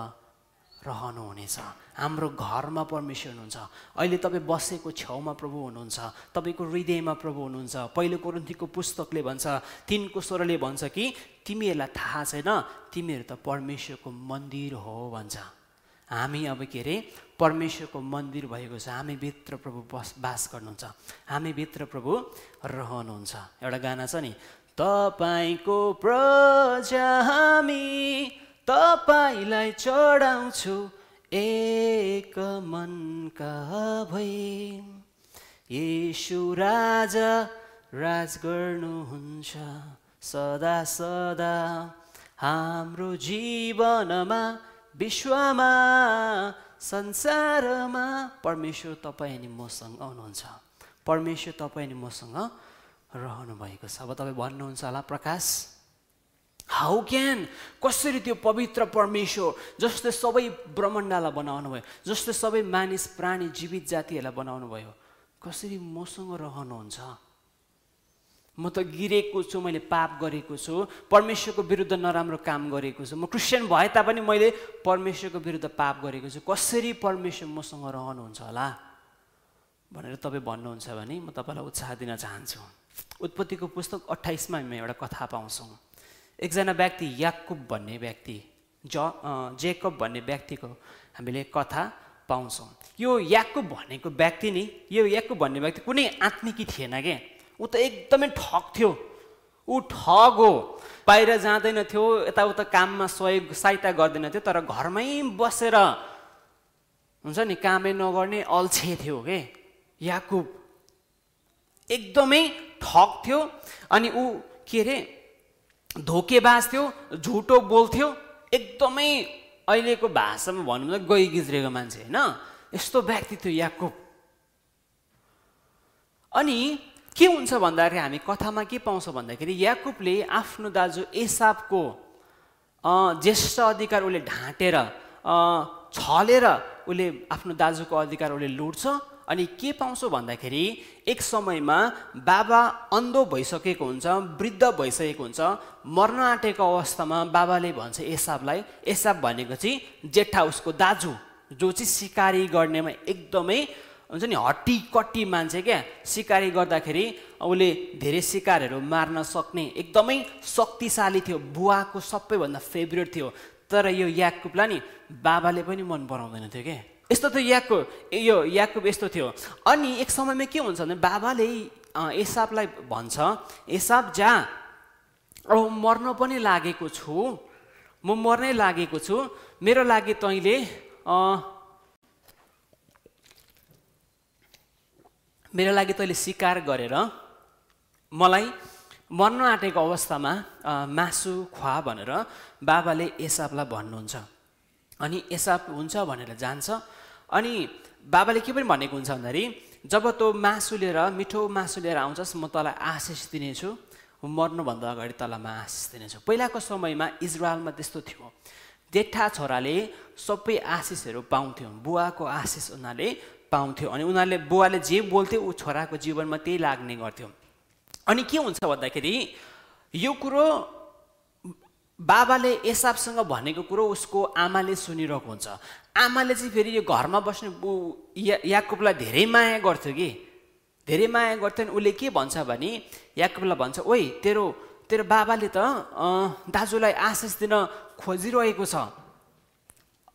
रहनुहुनेछ। हाम्रो घरमा परमेश्वर हुनुहुन्छ। अहिले तपाईँ बसेको छेउमा प्रभु हुनुहुन्छ। तपाईँको हृदयमा प्रभु हुनुहुन्छ। पहिलो कोरन्थीको पुस्तकले भन्छ तिनको स्वरले भन्छ कि तिमीहरूलाई थाहा छैन तिमीहरू त परमेश्वरको मन्दिर हो भन्छ। हामी अब के अरे परमेश्वरको मन्दिर भएको छ। हामीभित्र प्रभु बस बास गर्नुहुन्छ। हामीभित्र प्रभु रहनुहुन्छ। एउटा गाना छ नि तपाईँको प्रजा हामी तपाईँलाई चढाउँछु एक मनका भई यसु राजा राज गर्नुहुन्छ। सदा सदा हाम्रो जीवनमा विश्वमा संसारमा। परमेश्वर तपाईँ अनि मसँग आउनुहुन्छ। परमेश्वर तपाईँ अनि मसँग रहनु भएको छ। अब तपाईँ भन्नुहुन्छ होला प्रकाश। हाउ क्यान कसरी त्यो पवित्र परमेश्वर जसले सबै ब्रह्माण्डलाई बनाउनु भयो जसले सबै मानिस प्राणी जीवित जातिहरूलाई बनाउनु भयो कसरी मसँग रहनुहुन्छ? म त गिरेको छु मैले पाप गरेको छु परमेश्वरको विरुद्ध नराम्रो काम गरेको छु। म क्रिस्चियन भए तापनि मैले परमेश्वरको विरुद्ध पाप गरेको छु। कसरी परमेश्वर मसँग रहनुहुन्छ होला? भनेर तपाईँ भन्नुहुन्छ भने म तपाईँलाई उत्साह दिन चाहन्छु। उत्पत्तिको पुस्तक अठाइसमा हामी एउटा कथा पाउँछौँ। एकजना व्यक्ति याकुब भन्ने व्यक्ति ज जेकब भन्ने व्यक्तिको हामीले कथा पाउँछौँ। यो याकुब भनेको व्यक्ति नि यो याकुब भन्ने व्यक्ति कुनै आत्मिकी थिएन क्या ऊ त एकदमै ठग थियो। ऊ ठग हो। बाहिर जाँदैन थियो यताउता काममा सहयोग सहायता गर्दैन थियो तर घरमै बसेर हुन्छ नि कामै नगर्ने अल्छे थियो के? याकुब। एकदमै ठग थियो। अनि ऊ के अरे धोकेबाज थियो झुटो बोल्थ्यो एकदमै अहिलेको भाषामा भनौँ न गइ गिज्रेको मान्छे होइन? यस्तो व्यक्ति थियो याकुब। अनि के हुन्छ भन्दाखेरि हामी कथामा के पाउँछौँ भन्दाखेरि याकुबले आफ्नो दाजु एसाबको ज्येष्ठ अधिकार उसले ढाँटेर छलेर उसले आफ्नो दाजुको अधिकार उसले लुट्छ। अनि के पाउँछौ भन्दाखेरि एक समयमा बाबा अन्धो भइसकेको हुन्छ वृद्ध भइसकेको हुन्छ मर्न आँटेको अवस्थामा बाबाले भन्छ एसाबलाई एसाब भनेको चाहिँ जेठा उसको दाजु जो चाहिँ सिकारी गर्नेमा एकदमै हुन्छ नि हट्टी कट्टी मान्छे क्या सिकारी गर्दाखेरि उसले धेरै सिकारहरू मार्न सक्ने एकदमै शक्तिशाली थियो बुवाको सबैभन्दा फेभरेट थियो। तर यो याकुबलाई नि बाबाले पनि मन पराउँदैन थियो क्या यस्तो थियो याकु यो याकुब यस्तो थियो। अनि एक समयमा के हुन्छ भने बाबाले एसाबलाई भन्छ एसाब जा। अब मर्न पनि लागेको छु। म मर्नै लागेको छु। मेरो लागि तैँले मेरो लागि तैँले स्वीकार गरेर मलाई मर्न आँटेको अवस्थामा मासु खुवा भनेर बाबाले एसाबलाई भन्नुहुन्छ। अनि एसाब हुन्छ भनेर जान्छ। अनि बाबाले के पनि भनेको हुन्छ भन्दाखेरि जब तँ मासु लिएर मिठो मासु लिएर आउँछस् म तँलाई आशिष दिनेछु। मर्नुभन्दा अगाडि तँलाई म आशिष दिनेछु। पहिलाको समयमा इजरायलमा त्यस्तो थियो। जेठा छोराले सबै आशिषहरू पाउँथ्यो। बुवाको आशिष उनीहरूले पाउँथ्यो। अनि उनीहरूले बुवाले जे बोल्थ्यो ऊ छोराको जीवनमा त्यही लाग्ने गर्थ्यो। अनि के हुन्छ भन्दाखेरि यो कुरो बाबाले एसाबसँग भनेको कुरो उसको आमाले सुनिरहेको हुन्छ। आमाले चाहिँ फेरि यो घरमा बस्ने या याकुबलाई धेरै माया गर्थ्यो कि? धेरै माया गर्थ्यो अनि उसले के भन्छ भने याकुबलाई भन्छ ओइ तेरो तेरो बाबाले त दाजुलाई आशिष दिन खोजिरहेको छ।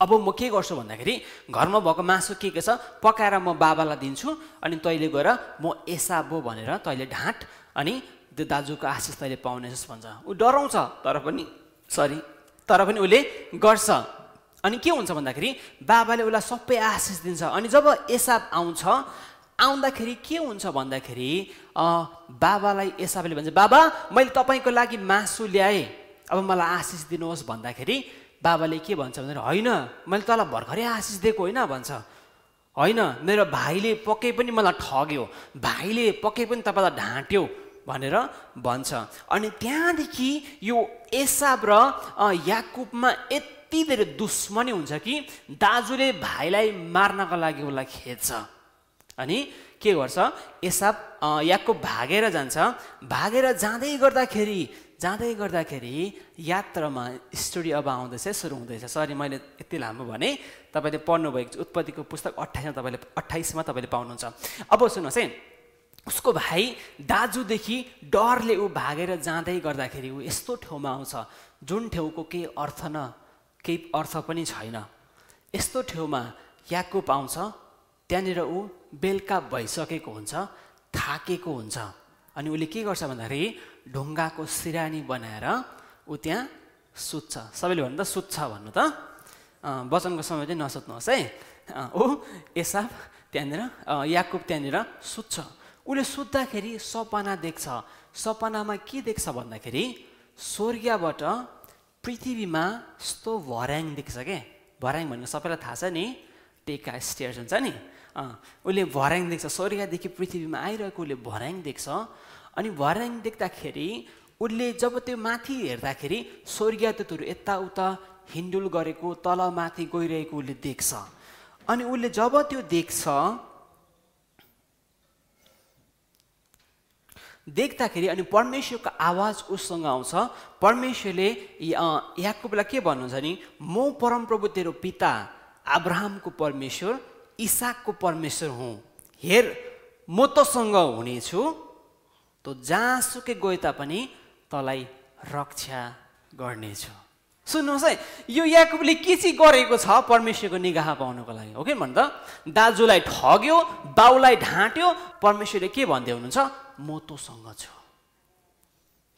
अब म के गर्छु भन्दाखेरि घरमा भएको मासु के के छ पकाएर म बाबालाई दिन्छु अनि तैँले गएर म एसाबो भनेर तैँले ढाँट अनि त्यो दाजुको आशिष तैँले पाउनेछस् भन्छ। ऊ डराउँछ तर पनि सरी तर पनि उसले गर्छ। अनि के हुन्छ भन्दाखेरि बाबाले उसलाई सबै आशिष दिन्छ। अनि जब एसाब आउँछ आउँदाखेरि के हुन्छ भन्दाखेरि बाबालाई एसाबले भन्छ बाबा मैले तपाईँको लागि मासु ल्याएँ। अब मलाई आशिष दिनुहोस् भन्दाखेरि बाबाले के भन्छ भन्दाखेरि होइन मैले तँलाई भर्खरै आशिष दिएको होइन भन्छ। होइन मेरो भाइले पक्कै पनि मलाई ठग्यो। भाइले पक्कै पनि तपाईँलाई ढाँट्यो। भनेर भन्छ। अनि त्यहाँदेखि यो एसाब र याकुबमा यति धेरै दुश्मनी हुन्छ कि दाजुले भाइलाई मार्नको लागि उसलाई खेद्छ। अनि के गर्छ? एसाब याकुब भागेर जान्छ। भागेर जाँदै गर्दाखेरि जाँदै गर्दाखेरि यात्रामा स्टोरी अब आउँदैछ सुरु हुँदैछ। सरी मैले यति लामो भने तपाईँले पढ्नुभएको उत्पत्तिको पुस्तक अठाइसमा तपाईँले अठाइसमा तपाईँले पाउनुहुन्छ। अब सुन्नुहोस् है। उसको भाइ दाजुदेखि डरले ऊ भागेर जाँदै गर्दाखेरि ऊ यस्तो ठाउँमा आउँछ जुन ठाउँको केही अर्थ न केही अर्थ पनि छैन। यस्तो ठाउँमा याकुब आउँछ त्यहाँनिर ऊ बेलुका भइसकेको हुन्छ थाकेको हुन्छ। अनि उसले के गर्छ भन्दाखेरि ढुङ्गाको सिरानी बनाएर ऊ त्यहाँ सुत्छ। सबैले भन्नु त सुत्छ भन्नु त। वचनको समय चाहिँ नसुत्नुहोस् है। ऊ एसाब त्यहाँनिर याकुब त्यहाँनिर सुत्छ। उसले सुत्दाखेरि सपना देख्छ। सपनामा के देख्छ भन्दाखेरि स्वर्गीयबाट पृथ्वीमा यस्तो भर्याङ देख्छ क्या भर्याङ भनेको सबैलाई थाहा छ नि? टेका स्टेयर्स हुन्छ नि? उसले भर्याङ देख्छ। स्वर्गदेखि पृथ्वीमा आइरहेको उसले भर्याङ देख्छ। अनि भर्याङ देख्दाखेरि उसले जब त्यो माथि हेर्दाखेरि स्वर्गीय तत्त्वहरू यताउता हिन्डुल गरेको तल माथि गइरहेको उसले देख्छ। अनि उसले जब त्यो देख्छ देख्दाखेरि अनि परमेश्वरको आवाज उसँग आउँछ। परमेश्वरले याकुबलाई के भन्नुहुन्छ नि म परमप्रभु तेरो पिता अब्राहमको परमेश्वर इसाकको परमेश्वर हुँ। हेर म तसँग हुनेछु। त जहाँसुकै गए तापनि तँलाई रक्षा गर्नेछु। सुन्नुहोस् है यो याकुबले के चाहिँ गरेको छ परमेश्वरको निगाह पाउनको लागि हो कि भन् त दाजुलाई ठग्यो बाउलाई ढाँट्यो परमेश्वरले के भन्दै हुनुहुन्छ? म तँसँग छु।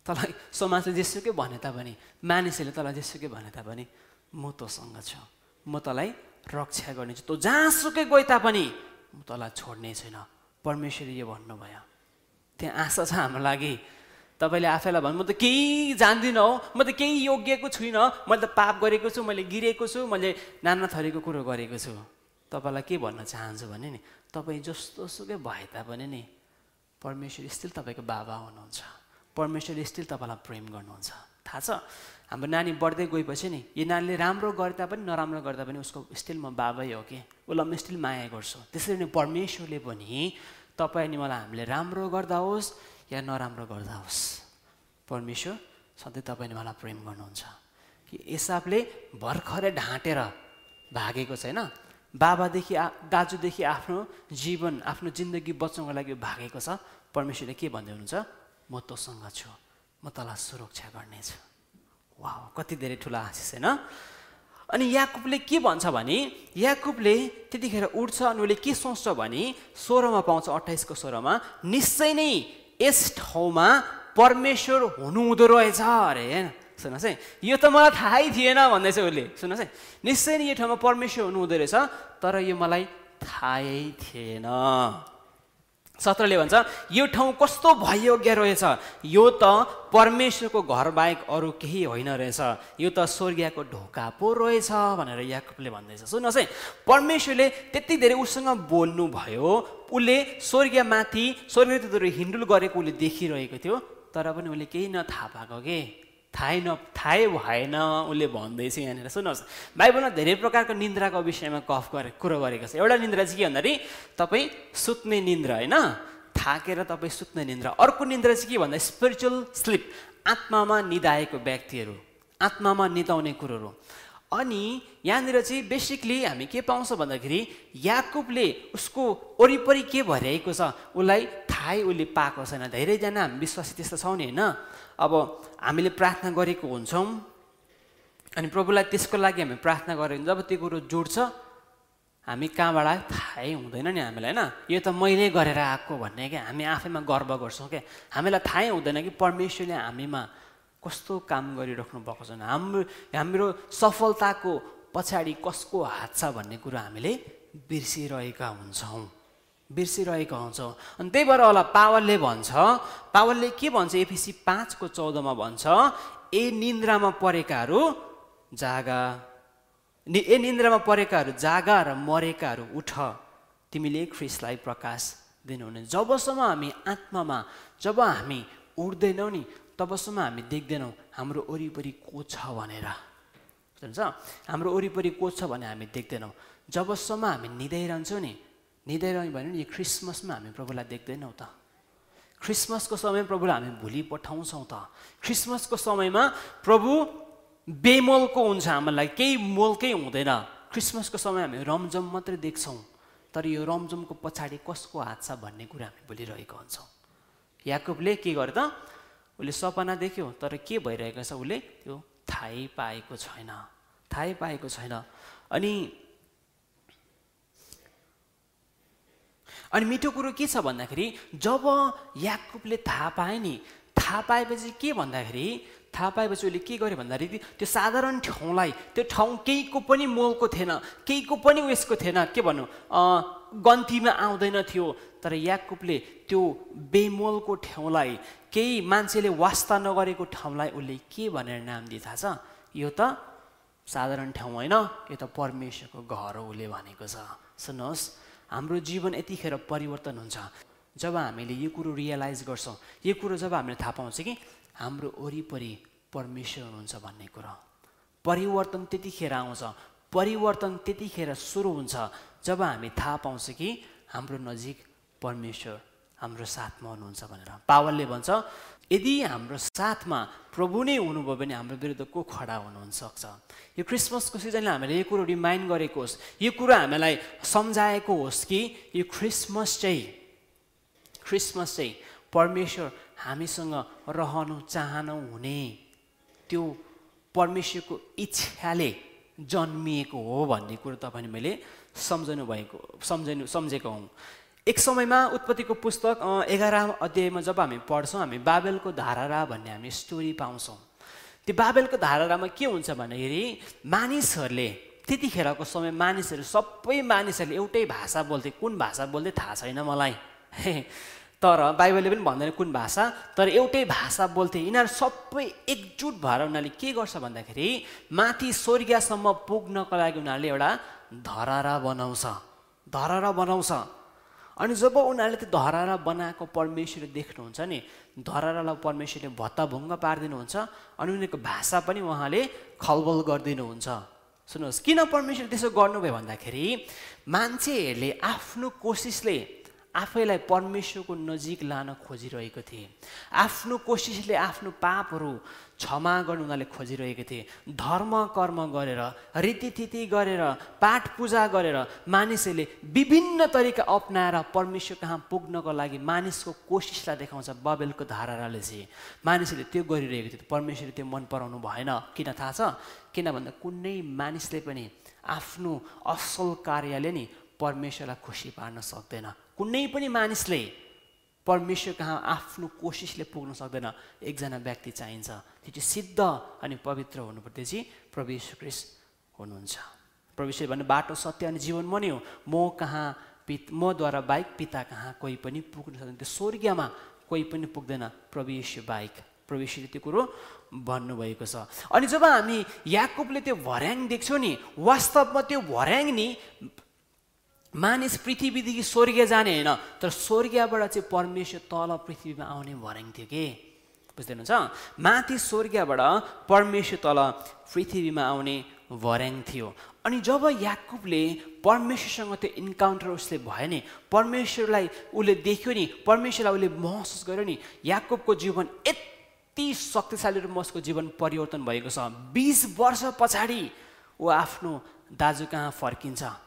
तँलाई समाजले जेसुकै भने तापनि मानिसहरूले तँलाई जेसुकै भने तापनि म तँसँग छु। म तँलाई रक्षा गर्नेछु तँ जहाँसुकै गए तापनि म तँलाई छोड्ने छैन। परमेश्वरले यो भन्नुभयो। त्यहाँ आशा छ हाम्रो लागि। तपाईँले आफैलाई भन्नु म त केही जान्दिनँ हो। म त केही योग्यको छुइनँ। मैले त पाप गरेको छु मैले गिरेको छु मैले नाना थरीको कुरो गरेको छु। तपाईँलाई के भन्न चाहन्छु भने नि तपाईँ जस्तो सुकै भए तापनि नि परमेश्वर स्टिल तपाईँको बाबा हुनुहुन्छ। परमेश्वर स्टिल तपाईँलाई प्रेम गर्नुहुन्छ। थाहा छ? हाम्रो नानी बढ्दै गएपछि नि यो नानीले राम्रो गरे तापनि नराम्रो गर्दा पनि उसको स्टिल म बाबै हो कि? उसलाई म स्टिल माया गर्छु। त्यसरी नै परमेश्वरले पनि तपाईँ अनि मलाई हामीले राम्रो गर्दा होस् या नराम्रो गर्दा होस् परमेश्वर सधैँ तपाईँले मलाई प्रेम गर्नुहुन्छ। कि एसाबले भर्खरै ढाँटेर भागेको छैन? बाबादेखि आ दाजुदेखि आफ्नो जीवन आफ्नो जिन्दगी बचाउनको लागि भागेको छ। परमेश्वरले के भन्दै हुनुहुन्छ? म तँसँग छु। म तँलाई सुरक्षा गर्नेछु। वा कति धेरै ठुलो आशिष होइन? अनि याकुबले के भन्छ भने याकुबले त्यतिखेर उठ्छ अनि उसले के सोच्छ भने सोह्रमा पाउँछ अठाइसको सोह्रमा निश्चय नै यस ठाउँमा परमेश्वर हुनुहुँदो रहेछ अरे होइन? सुन्नुहोस् है यो त मलाई थाहै थिएन भन्दैछ उसले सुन्नुहोस् है निश्चय नै यो ठाउँमा परमेश्वर हुनुहुँदो रहेछ तर यो मलाई थाहै थिएन सत्रले भन्छ यो ठाउँ कस्तो भयोग्य रहेछ यो त परमेश्वरको घर बाहेक अरू केही होइन रहेछ यो त स्वर्गीयको ढोका पो रहेछ भनेर याकुबले भन्दैछ सुन्नुहोस् है परमेश्वरले त्यति धेरै उसँग बोल्नुभयो उसले स्वर्गीयमाथि स्वर्गीयहरू हिन्डुल गरेको उसले देखिरहेको थियो तर पनि उसले केही नथाहा पाएको के थाहै न थाहै भएन उसले भन्दैछ यहाँनिर। सुन्नुहोस् बाइबलमा धेरै प्रकारको निन्द्राको विषयमा कफ गरे कुरो गरेको छ। एउटा निन्द्रा चाहिँ के भन्दाखेरि तपाईँ सुत्ने निन्द्रा होइन? थाकेर तपाईँ सुत्ने निन्द्रा। अर्को निन्द्रा चाहिँ के भन्दा स्पिरिचुअल स्लिप आत्मामा निदाएको व्यक्तिहरू आत्मामा निदाउने कुरोहरू। अनि यहाँनिर चाहिँ बेसिकली हामी के पाउँछ भन्दाखेरि याकुबले उसको वरिपरि के भइरहेको छ उसलाई थाहै उसले पाएको छैन। धेरैजना हामी विश्वासी त्यस्तो छौँ नि होइन अब हामीले प्रार्थना गरेको हुन्छौँ अनि प्रभुलाई त्यसको लागि हामी प्रार्थना भने जब त्यो कुरो जोड्छ हामी कहाँबाट थाहै हुँदैन नि हामीलाई होइन। यो त मैले गरेर आएको भन्ने क्या। हामी आफैमा गर्व गर्छौँ क्या। हामीलाई थाहै हुँदैन कि परमेश्वरले हामीमा कस्तो काम गरिराख्नु भएको छ। हाम्रो हाम्रो सफलताको पछाडि कसको हात छ भन्ने कुरो हामीले बिर्सिरहेका हुन्छौँ। बिर्सिरहेका हुन्छौँ। अनि त्यही भएर होला पावलले भन्छ पावलले के भन्छ? एपिसी पाँचको चौधमा भन्छ ए निन्द्रामा परेकाहरू जागा नि ए निन्द्रामा परेकाहरू जागा र मरेकाहरू उठ। तिमीले ख्रिसलाई प्रकाश दिनुहुने। जबसम्म हामी आत्मामा जब हामी उठ्दैनौँ नि तबसम्म हामी देख्दैनौँ हाम्रो वरिपरि को छ भनेर। हाम्रो वरिपरि को छ भने हामी देख्दैनौँ। जबसम्म हामी निदाइरहन्छौँ नि निदाइरह्यो भने नि यो क्रिसमसमा हामी प्रभुलाई देख्दैनौँ त। क्रिसमसको समय प्रभुलाई हामी भोलि पठाउँछौँ त। क्रिसमसको समयमा प्रभु बेमोलको हुन्छ हामीलाई केही मोलकै हुँदैन। क्रिसमसको समय हामी रमझम मात्रै देख्छौँ। तर यो रमझमको पछाडि कसको हात छ भन्ने कुरा हामी बोलिरहेको हुन्छौँ। याकुबले के गर्यो त? उसले सपना देख्यो तर के भइरहेको छ उसले? त्यो थाहै पाएको छैन। थाहै पाएको छैन। अनि अनि मिठो कुरो के छ भन्दाखेरि जब याकुबले थाहा पाए नि थाहा पाएपछि के भन्दाखेरि थाहा पाएपछि उसले के गर्यो भन्दाखेरि त्यो साधारण ठाउँलाई त्यो ठाउँ केहीको पनि मोलको थिएन केहीको पनि उयसको थिएन। के भनौँ गन्तीमा आउँदैन थियो तर याकुबले त्यो बेमोलको ठाउँलाई केही मान्छेले वास्ता नगरेको ठाउँलाई उसले के भनेर नाम दिए थाहा छ? यो त साधारण ठाउँ होइन यो त परमेश्वरको घर हो उसले भनेको छ। सुन्नुहोस्। हाम्रो जीवन यतिखेर परिवर्तन हुन्छ। जब हामीले यो कुरो रियलाइज गर्छौँ यो कुरो जब हामीले थाहा पाउँछ कि हाम्रो वरिपरि परमेश्वर हुनुहुन्छ भन्ने कुरो। परिवर्तन त्यतिखेर आउँछ परिवर्तन त्यतिखेर सुरु हुन्छ जब हामी थाहा पाउँछ कि हाम्रो नजिक परमेश्वर हाम्रो साथमा हुनुहुन्छ भनेर। पावलले भन्छ यदि हाम्रो साथमा प्रभु नै हुनुभयो भने हाम्रो विरुद्ध को खडा हुनुहुन्छ यो क्रिसमसको सिजनले हामीले यो कुरो रिमाइन्ड गरेको होस् यो कुरो हामीलाई सम्झाएको होस् कि यो क्रिसमस चाहिँ क्रिसमस चाहिँ परमेश्वर हामीसँग रहनु चाहनु हुने त्यो परमेश्वरको इच्छाले जन्मिएको हो भन्ने कुरो तपाईँले मैले सम्झनु भएको सम्झनु सम्झेको हुँ। एक समयमा उत्पत्तिको पुस्तक एघारौँ अध्यायमा जब हामी पढ्छौँ हामी बाबेलको धारारा भन्ने हामी स्टोरी पाउँछौँ। त्यो बाबेलको धारारामा के हुन्छ भन्दाखेरि मानिसहरूले त्यतिखेरको समय मानिसहरू सबै मानिसहरूले एउटै भाषा बोल्थे। कुन भाषा बोल्थे थाहा छैन मलाई। तर बाइबलले पनि भन्दैन कुन भाषा। तर एउटै भाषा बोल्थे। यिनीहरू सबै एकजुट भएर उनीहरूले के गर्छ भन्दाखेरि माथि स्वर्गीयसम्म पुग्नको लागि उनीहरूले एउटा धरारा बनाउँछ। धरारा बनाउँछ। अनि जब उनीहरूले त्यो धरारा बनाएको परमेश्वरले देख्नुहुन्छ नि धरारालाई परमेश्वरले भत्ताभुङ्ग पारिदिनुहुन्छ अनि उनीहरूको भाषा पनि उहाँले खलबल गरिदिनुहुन्छ। सुन्नुहोस् किन परमेश्वर त्यसो गर्नुभयो भन्दाखेरि मान्छेहरूले आफ्नो कोसिसले आफैलाई परमेश्वरको नजिक लान खोजिरहेको थिए। आफ्नो कोसिसले आफ्नो पापहरू क्षमा गर्नु उनीहरूले खोजिरहेको थिए। धर्म कर्म गरेर रीतिथिति गरेर पाठ पूजा गरेर मानिसहरूले विभिन्न तरिका अप्नाएर परमेश्वर कहाँ पुग्नको लागि मानिसको कोसिसलाई देखाउँछ बबेलको धाराले चाहिँ। मानिसहरूले त्यो गरिरहेको थियो परमेश्वरले त्यो मन पराउनु भएन। किन थाहा छ? किन भन्दा कुनै मानिसले पनि आफ्नो असल कार्यले नि परमेश्वरलाई खुसी पार्न सक्दैन। कुनै पनि मानिसले परमेश्वर कहाँ आफ्नो कोसिसले पुग्न सक्दैन। एकजना व्यक्ति चाहिन्छ। त्यो चाहिँ सिद्ध अनि पवित्र हुनुपर्ने चाहिँ प्रवेश क्रिस हुनुहुन्छ। प्रवेश भन्ने बाटो सत्य अनि जीवन म नै हो। म कहाँ पित मद्वारा बाहेक पिता कहाँ कोही पनि पुग्न सक्दैन। त्यो स्वर्गीयमा कोही पनि पुग्दैन। प्रवेश बाहेक प्रवेशले त्यो कुरो भन्नुभएको छ। अनि जब हामी याकुबले त्यो भर्याङ देख्छौँ नि वास्तवमा त्यो भर्याङ नि मानिस पृथ्वीदेखि स्वर्गीय जाने होइन तर स्वर्गीयबाट चाहिँ परमेश्वर तल पृथ्वीमा आउने भर्याङ थियो कि? बुझ्दै हुनुहुन्छ? माथि स्वर्गीयबाट परमेश्वर तल पृथ्वीमा आउने भर्याङ थियो। अनि जब याकुबले परमेश्वरसँग त्यो इन्काउन्टर उसले भयो नि परमेश्वरलाई उसले देख्यो नि परमेश्वरलाई उसले महसुस गर्यो नि याकुबको जीवन यति शक्तिशाली रूपमा उसको जीवन परिवर्तन भएको छ। बिस वर्ष पछाडि ऊ आफ्नो दाजु कहाँ फर्किन्छ।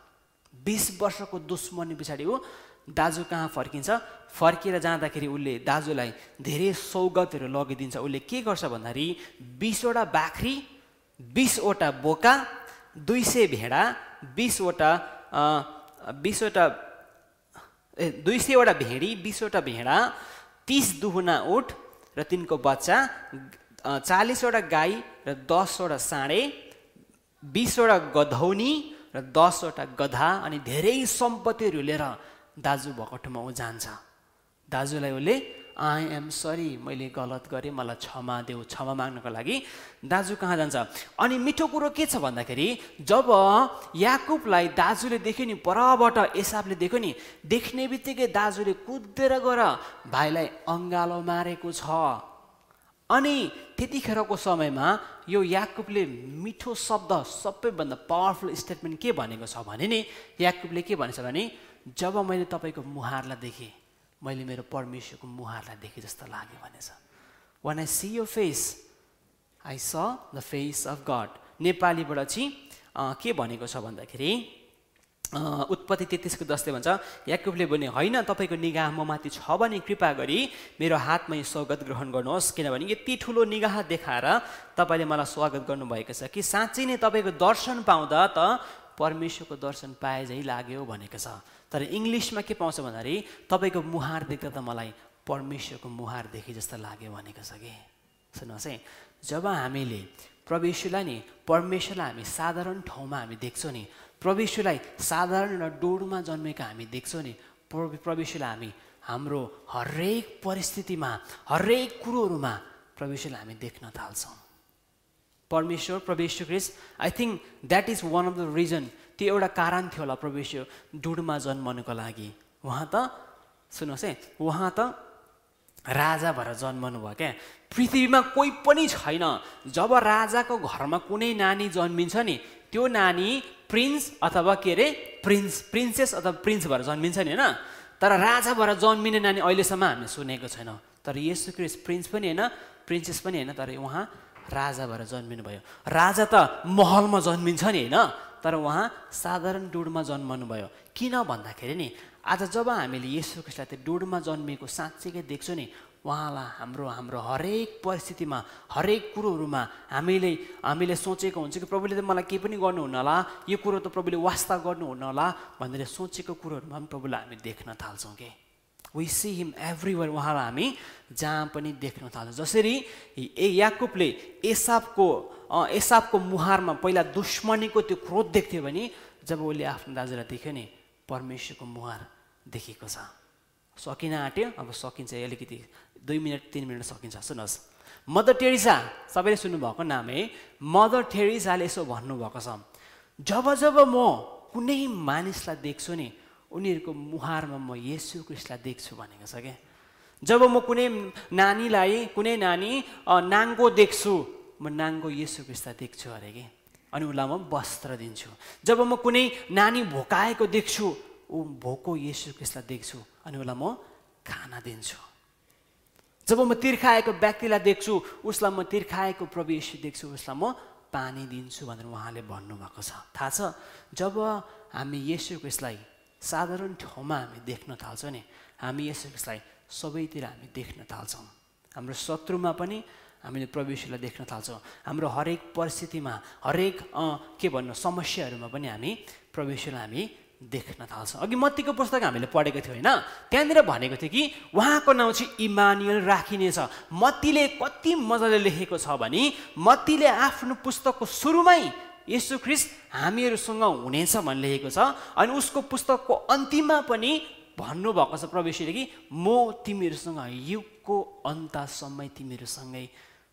बिस वर्षको दुश्मनी पछाडि ऊ दाजु कहाँ फर्किन्छ? फर्किएर जाँदाखेरि उसले दाजुलाई धेरै सौगतहरू लगिदिन्छ। उसले के गर्छ भन्दाखेरि बिसवटा बाख्री बिसवटा बोका दुई सय भेडा बिसवटा बिसवटा ए दुई सयवटा भेडी बिसवटा भेडा तिस दुहुना उठ र तिनको बच्चा चालिसवटा गाई र दसवटा साँडे बिसवटा गधौनी र दसवटा गधा अनि धेरै सम्पत्तिहरू लिएर दाजु भएको ठाउँमा ऊ जान्छ। दाजुलाई उसले आई एम सरी मैले गलत गरेँ मलाई क्षमा देऊ क्षमा माग्नको लागि। दाजु कहाँ जान्छ? अनि मिठो कुरो के छ भन्दाखेरि जब याकुबलाई दाजुले देख्यो नि परबाट एसाबले देख्यो नि देख्ने बित्तिकै दाजुले कुदेर गएर भाइलाई अङ्गालो मारेको छ। अनि त्यतिखेरको समयमा यो याकुबले मिठो शब्द सबैभन्दा पावरफुल स्टेटमेन्ट के भनेको छ भने नि याकुबले के भनेछ भने जब मैले तपाईँको मुहारलाई देखेँ मैले मेरो परमेश्वरको मुहारलाई देखेँ जस्तो लाग्यो भनेछ। One I see your face I saw the face of God नेपालीबाट चाहिँ के भनेको छ भन्दाखेरि उत्पत्ति तेत्तिसको दसले भन्छ। याकुबले भने होइन तपाईँको निगाह म माथि छ भने कृपा गरी मेरो हातमा यो स्वागत ग्रहण गर्नुहोस्। किनभने यति ठुलो निगाह देखाएर तपाईँले मलाई स्वागत गर्नुभएको छ कि साँच्चै नै तपाईँको दर्शन पाउँदा त परमेश्वरको दर्शन पाए झै लाग्यो भनेको छ। तर इङ्ग्लिसमा के पाउँछ भन्दाखेरि तपाईँको मुहार देख्दा त मलाई परमेश्वरको मुहार देखे जस्तो लाग्यो भनेको छ कि? सुन्नुहोस् है। जब हामीले प्रवेशलाई नि परमेश्वरलाई हामी साधारण ठाउँमा हामी देख्छौँ नि प्रवेशलाई साधारण एउटा डोडमा जन्मेका हामी देख्छौँ नि प्रवेशलाई हामी हाम्रो हरेक परिस्थितिमा हरेक कुरोहरूमा प्रवेशलाई हामी देख्न थाल्छौँ। परमेश्वर प्रवेश Chris I think that is one of the reason त्यो एउटा कारण थियो होला प्रवेश डुडमा जन्मनुको लागि। उहाँ त सुन्नुहोस् है उहाँ त राजा भएर जन्मनु भयो क्या। पृथ्वीमा कोही पनि छैन। जब राजाको घरमा कुनै नानी जन्मिन्छ नि त्यो नानी प्रिन्स अथवा के अरे प्रिन्स प्रिन्सेस अथवा प्रिन्स भएर जन्मिन्छ नि होइन? तर राजा भएर जन्मिने नानी अहिलेसम्म हामीले सुनेको छैनौँ। तर यसो क्रिस प्रिन्स पनि होइन प्रिन्सेस पनि होइन तर उहाँ राजा भएर जन्मिनु भयो। राजा त महलमा जन्मिन्छ नि होइन? तर उहाँ साधारण डुडमा जन्मनु भयो। किन भन्दाखेरि नि आज जब हामीले यसो कृष्णलाई त्यो डुडमा जन्मिएको साँच्चीकै देख्छौँ नि उहाँलाई हाम्रो हाम्रो हरेक परिस्थितिमा हरेक कुरोहरूमा हामीले हामीले सोचेको हुन्छ कि प्रभुले त मलाई केही पनि गर्नुहुन्न होला यो कुरो त प्रभुले वास्ता गर्नुहुन्न होला भनेर सोचेको कुरोहरूमा पनि प्रभुलाई हामी देख्न थाल्छौँ कि। वी सी हिम एभ्रिवेयर उहाँलाई हामी जहाँ पनि देख्न थाल्छौँ। जसरी ए याकुबले एसाबको एसाबको मुहारमा पहिला दुश्मनीको त्यो क्रोध देख्थ्यो भने जब उसले आफ्नो दाजुलाई देख्यो नि परमेश्वरको मुहार देखेको छ। सकिन आँट्यो अब सकिन्छ अलिकति दुई मिनट तिन मिनट सकिन्छ। सुन्नुहोस्। मदर टेरिसा सबैले सुन्नुभएको नाम है? मदर टेरिसाले यसो भन्नुभएको छ। जब जब म कुनै मानिसलाई देख्छु नि उनीहरूको मुहारमा म यसु क्रिस्टलाई देख्छु भनेको छ क्या जब म कुनै नानीलाई कुनै नानी नाङ्गो देख्छु म नाङ्गो यसु क्रिस्टलाई देख्छु अरे कि? अनि उसलाई म वस्त्र दिन्छु। जब म कुनै नानी भोकाएको देख्छु ऊ भोको यसु क्रिस्टलाई देख्छु अनि उसलाई म खाना दिन्छु। जब म तिर्खाएको व्यक्तिलाई देख्छु उसलाई म तिर्खाएको प्रवेश देख्छु उसलाई म पानी दिन्छु भनेर उहाँले भन्नुभएको छ। थाहा छ जब हामी यसु क्रिस्टलाई साधारण ठाउँमा हामी देख्न थाल्छौँ नि हामी यसलाई सबैतिर हामी देख्न थाल्छौँ। हाम्रो शत्रुमा पनि हामीले प्रवेशलाई देख्न थाल्छौँ। हाम्रो हरेक परिस्थितिमा हरेक के भन्नु समस्याहरूमा पनि हामी प्रवेशलाई हामी देख्न थाल्छौँ। अघि मत्तीको पुस्तक हामीले पढेको थियौँ होइन? त्यहाँनिर भनेको थियो कि उहाँको नाउँ चाहिँ इमानुएल राखिनेछ मत्तीले कति मजाले लेखेको छ भने मत्तीले आफ्नो पुस्तकको सुरुमै यसु ख्रिस्ट हामीहरूसँग हुनेछ भन्ने लेखेको छ। अनि उसको पुस्तकको अन्तिममा पनि भन्नुभएको छ प्रवेशीले कि म तिमीहरूसँग युगको अन्तसम्मै तिमीहरूसँगै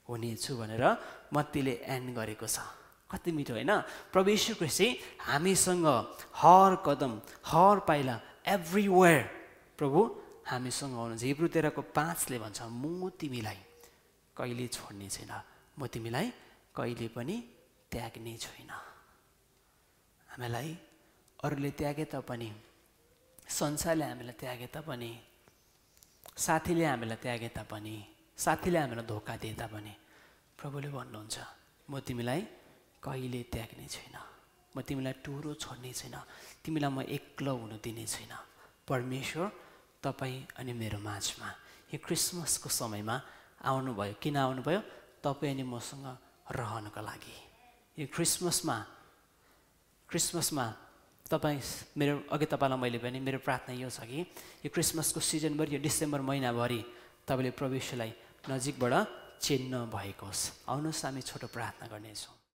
हुनेछु भनेर मत्तीले एन्ड गरेको छ। कति मिठो होइन? प्रवेश चाहिँ हामीसँग हर कदम हर पाइला एभ्रिवेयर प्रभु हामीसँग हुनुहुन्छ। हिब्रू तेह्रको पाँचले भन्छ म तिमीलाई कहिले छोड्ने छैन। म तिमीलाई कहिले पनि त्याग्ने छैन। हामीलाई अरूले त्यागे तापनि संसारले हामीलाई त्यागे तापनि साथीले हामीलाई त्यागे तापनि साथीले हामीलाई धोका दिए तापनि प्रभुले भन्नुहुन्छ म तिमीलाई कहिले त्याग्ने छैन। म तिमीलाई टुरो छोड्ने छैन। तिमीलाई म एक्लो हुनु दिने छैन। परमेश्वर तपाईँ अनि मेरो माझमा। यो क्रिसमसको समयमा आउनुभयो। किन आउनुभयो? तपाईँ अनि मसँग रहनको लागि। यो क्रिसमसमा क्रिसमसमा तपाईँ मेरो अघि तपाईँलाई मैले भने मेरो प्रार्थना यो छ कि यो क्रिसमसको सिजनभरि यो डिसेम्बर महिनाभरि तपाईँले प्रवेशलाई नजिकबाट चिन्न भएको होस् आउनुहोस् हामी छोटो प्रार्थना गर्नेछौँ।